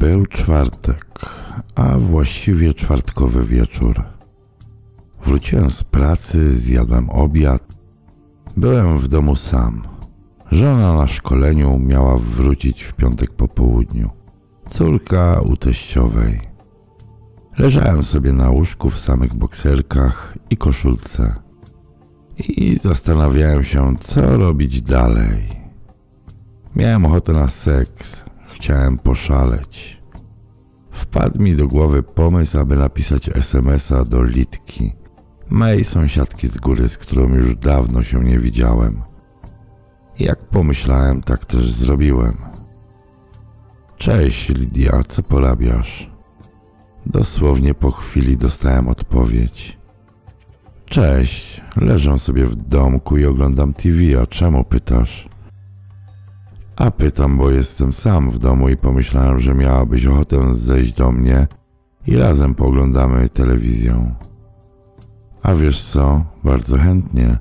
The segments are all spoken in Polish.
Był czwartek, a właściwie czwartkowy wieczór. Wróciłem z pracy, zjadłem obiad. Byłem w domu sam. Żona na szkoleniu miała wrócić w piątek po południu. Córka u teściowej. Leżałem sobie na łóżku w samych bokserkach i koszulce. I zastanawiałem się, co robić dalej. Miałem ochotę na seks, chciałem poszaleć. Wpadł mi do głowy pomysł, aby napisać SMS-a do Litki, mojej sąsiadki z góry, z którą już dawno się nie widziałem. Jak pomyślałem, tak też zrobiłem. Cześć, Lidia, co porabiasz? Dosłownie po chwili dostałem odpowiedź. Cześć, leżę sobie w domku i oglądam TV, a czemu pytasz? A pytam, bo jestem sam w domu i pomyślałem, że miałabyś ochotę zejść do mnie i razem poglądamy telewizję. A wiesz co, bardzo chętnie.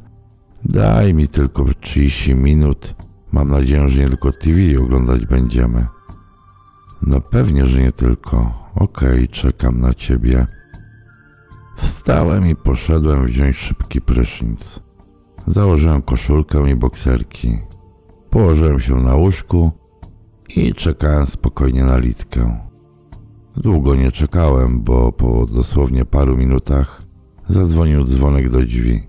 Daj mi tylko 30 minut. Mam nadzieję, że nie tylko TV oglądać będziemy. No pewnie, że nie tylko. Okej, okay, czekam na ciebie. Wstałem i poszedłem wziąć szybki prysznic. Założyłem koszulkę i bokserki. Położyłem się na łóżku i czekałem spokojnie na litkę. Długo nie czekałem, bo po dosłownie paru minutach zadzwonił dzwonek do drzwi.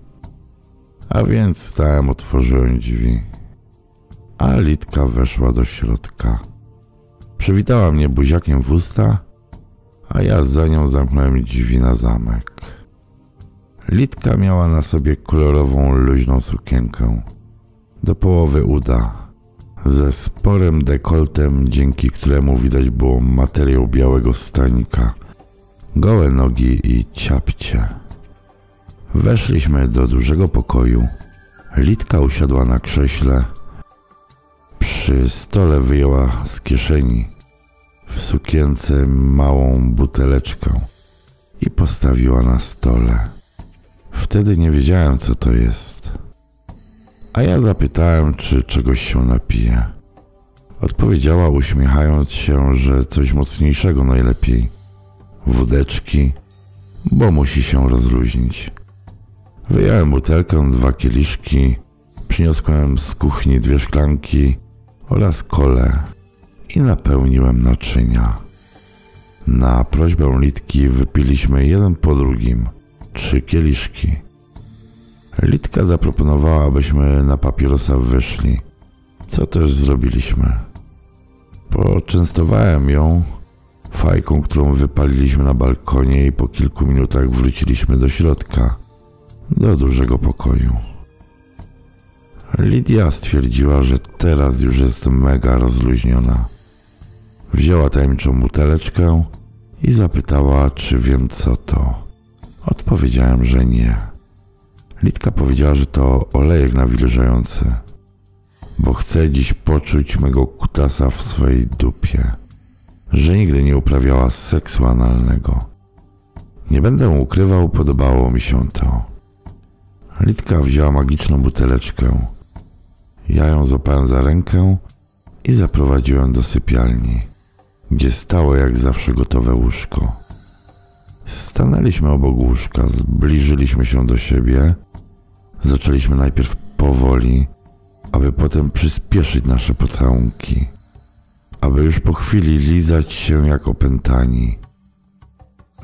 A więc stałem, otworzyłem drzwi. A Litka weszła do środka. Przywitała mnie buziakiem w usta, a ja za nią zamknąłem drzwi na zamek. Litka miała na sobie kolorową, luźną sukienkę do połowy uda, ze sporym dekoltem, dzięki któremu widać było materiał białego stanika, gołe nogi i ciapcie. Weszliśmy do dużego pokoju. Litka usiadła na krześle. Przy stole wyjęła z kieszeni w sukience małą buteleczkę i postawiła na stole. Wtedy nie wiedziałem, co to jest a ja zapytałem, czy czegoś się napije. Odpowiedziała uśmiechając się, że coś mocniejszego najlepiej. Wódeczki, bo musi się rozluźnić. Wyjąłem butelkę, dwa kieliszki, przyniosłem z kuchni dwie szklanki oraz kole i napełniłem naczynia. Na prośbę Litki wypiliśmy jeden po drugim trzy kieliszki. Litka zaproponowała, abyśmy na papierosa wyszli, co też zrobiliśmy. Poczęstowałem ją fajką, którą wypaliliśmy na balkonie i po kilku minutach wróciliśmy do środka, do dużego pokoju. Lidia stwierdziła, że teraz już jest mega rozluźniona. Wzięła tajemniczą buteleczkę i zapytała, czy wiem co to. Odpowiedziałem, że nie. Litka powiedziała, że to olejek nawilżający, bo chce dziś poczuć mego kutasa w swojej dupie, że nigdy nie uprawiała seksu analnego. Nie będę ukrywał, podobało mi się to. Litka wzięła magiczną buteleczkę. Ja ją złapałem za rękę i zaprowadziłem do sypialni, gdzie stało jak zawsze gotowe łóżko. Stanęliśmy obok łóżka, zbliżyliśmy się do siebie Zaczęliśmy najpierw powoli, aby potem przyspieszyć nasze pocałunki, aby już po chwili lizać się jak opętani.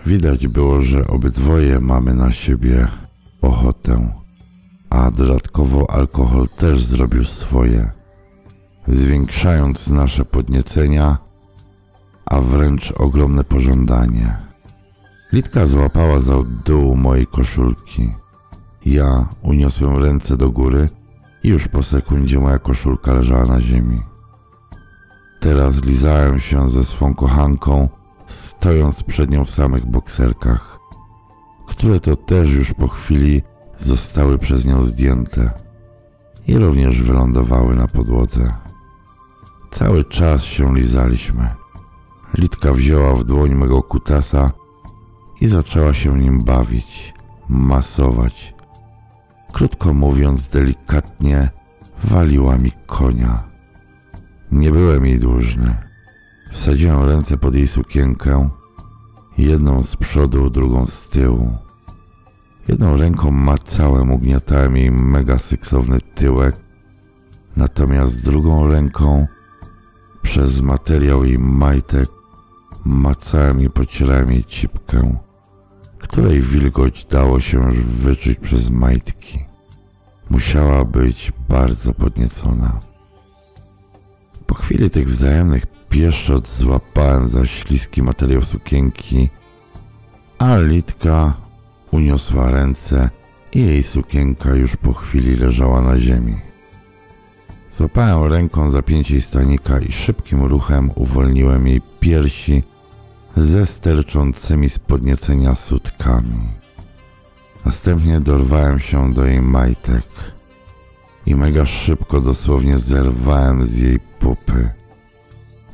Widać było, że obydwoje mamy na siebie ochotę, a dodatkowo alkohol też zrobił swoje, zwiększając nasze podniecenia, a wręcz ogromne pożądanie. Litka złapała za dół mojej koszulki ja uniosłem ręce do góry i już po sekundzie moja koszulka leżała na ziemi. Teraz lizałem się ze swą kochanką, stojąc przed nią w samych bokserkach, które to też już po chwili zostały przez nią zdjęte i również wylądowały na podłodze. Cały czas się lizaliśmy. Litka wzięła w dłoń mego kutasa i zaczęła się nim bawić, masować Krótko mówiąc, delikatnie waliła mi konia. Nie byłem jej dłużny. Wsadziłem ręce pod jej sukienkę, jedną z przodu, drugą z tyłu. Jedną ręką macałem, ugniatałem jej mega seksowny tyłek, natomiast drugą ręką przez materiał jej majtek macałem i pocierałem jej cipkę, której wilgoć dało się już wyczuć przez majtki. Musiała być bardzo podniecona. Po chwili tych wzajemnych pieszczot złapałem za śliski materiał sukienki, a Litka uniosła ręce i jej sukienka już po chwili leżała na ziemi. Złapałem ręką zapięcie stanika i szybkim ruchem uwolniłem jej piersi ze sterczącymi z podniecenia sutkami. Następnie dorwałem się do jej majtek i mega szybko dosłownie zerwałem z jej pupy,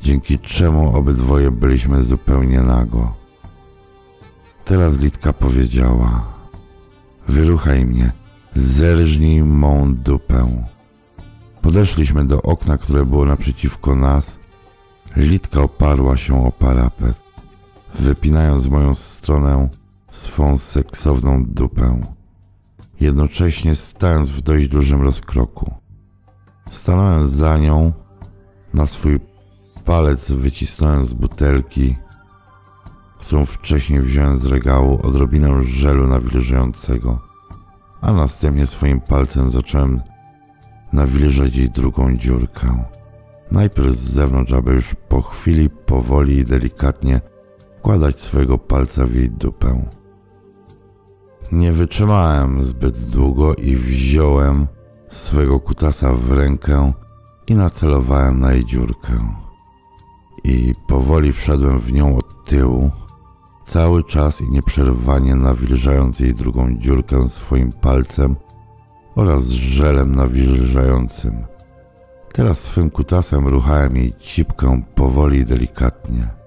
dzięki czemu obydwoje byliśmy zupełnie nago. Teraz Litka powiedziała: Wyruchaj mnie, zerżnij mą dupę. Podeszliśmy do okna, które było naprzeciwko nas. Litka oparła się o parapet, wypinając w moją stronę swą seksowną dupę, jednocześnie stając w dość dużym rozkroku. Stanąłem za nią, na swój palec wycisnąłem z butelki, którą wcześniej wziąłem z regału, odrobinę żelu nawilżającego, a następnie swoim palcem zacząłem nawilżać jej drugą dziurkę. Najpierw z zewnątrz, aby już po chwili powoli i delikatnie wkładać swojego palca w jej dupę. Nie wytrzymałem zbyt długo i wziąłem swego kutasa w rękę i nacelowałem na jej dziurkę. I powoli wszedłem w nią od tyłu, cały czas i nieprzerwanie nawilżając jej drugą dziurkę swoim palcem oraz żelem nawilżającym. Teraz swym kutasem ruchałem jej cipkę powoli i delikatnie.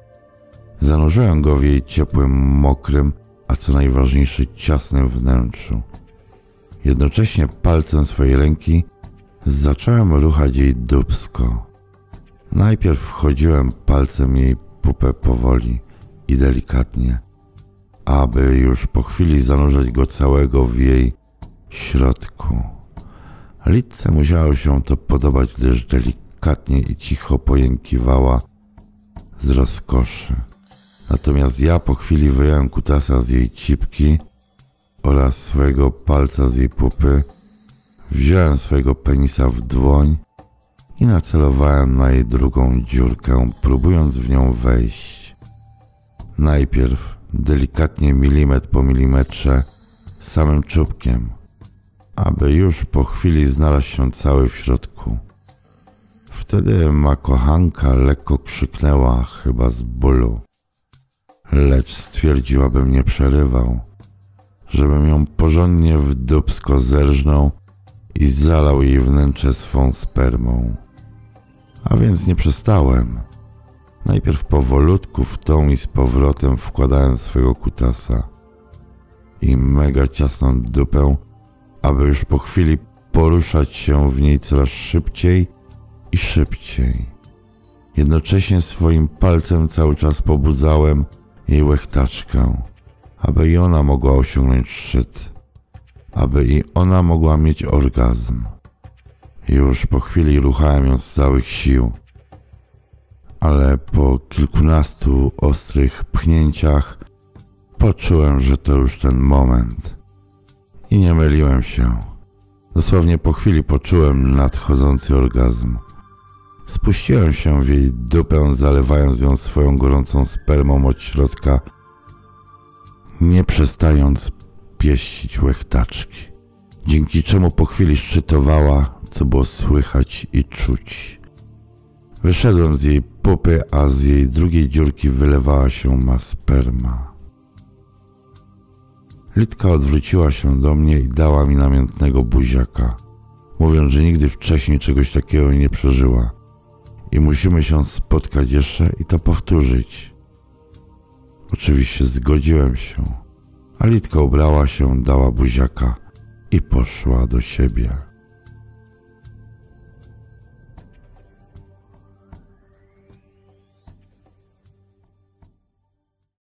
Zanurzyłem go w jej ciepłym, mokrym, a co najważniejsze ciasnym wnętrzu. Jednocześnie palcem swojej ręki zacząłem ruchać jej dubsko. Najpierw wchodziłem palcem jej pupę powoli i delikatnie, aby już po chwili zanurzać go całego w jej środku. Litce musiało się to podobać, gdyż delikatnie i cicho pojękiwała z rozkoszy. Natomiast ja po chwili wyjąłem kutasa z jej cipki oraz swojego palca z jej pupy, wziąłem swojego penisa w dłoń i nacelowałem na jej drugą dziurkę, próbując w nią wejść. Najpierw delikatnie milimetr po milimetrze, samym czubkiem, aby już po chwili znalazł się cały w środku. Wtedy ma kochanka lekko krzyknęła, chyba z bólu, lecz stwierdziła, bym nie przerywał, żebym ją porządnie w dubsko zerżnął i zalał jej wnętrze swą spermą. A więc nie przestałem. Najpierw powolutku w tą i z powrotem wkładałem swego kutasa i mega ciasną dupę aby już po chwili poruszać się w niej coraz szybciej i szybciej. Jednocześnie swoim palcem cały czas pobudzałem jej łechtaczkę, aby i ona mogła osiągnąć szczyt, aby i ona mogła mieć orgazm. Już po chwili ruchałem ją z całych sił, ale po kilkunastu ostrych pchnięciach poczułem, że to już ten moment. I nie myliłem się. Dosłownie po chwili poczułem nadchodzący orgazm. Spuściłem się w jej dupę, zalewając ją swoją gorącą spermą od środka, nie przestając pieścić łechtaczki, dzięki czemu po chwili szczytowała, co było słychać i czuć. Wyszedłem z jej pupy, a z jej drugiej dziurki wylewała się ma sperma. Litka odwróciła się do mnie i dała mi namiętnego buziaka, mówiąc, że nigdy wcześniej czegoś takiego nie przeżyła i musimy się spotkać jeszcze i to powtórzyć. Oczywiście zgodziłem się, a Litka ubrała się, dała buziaka i poszła do siebie.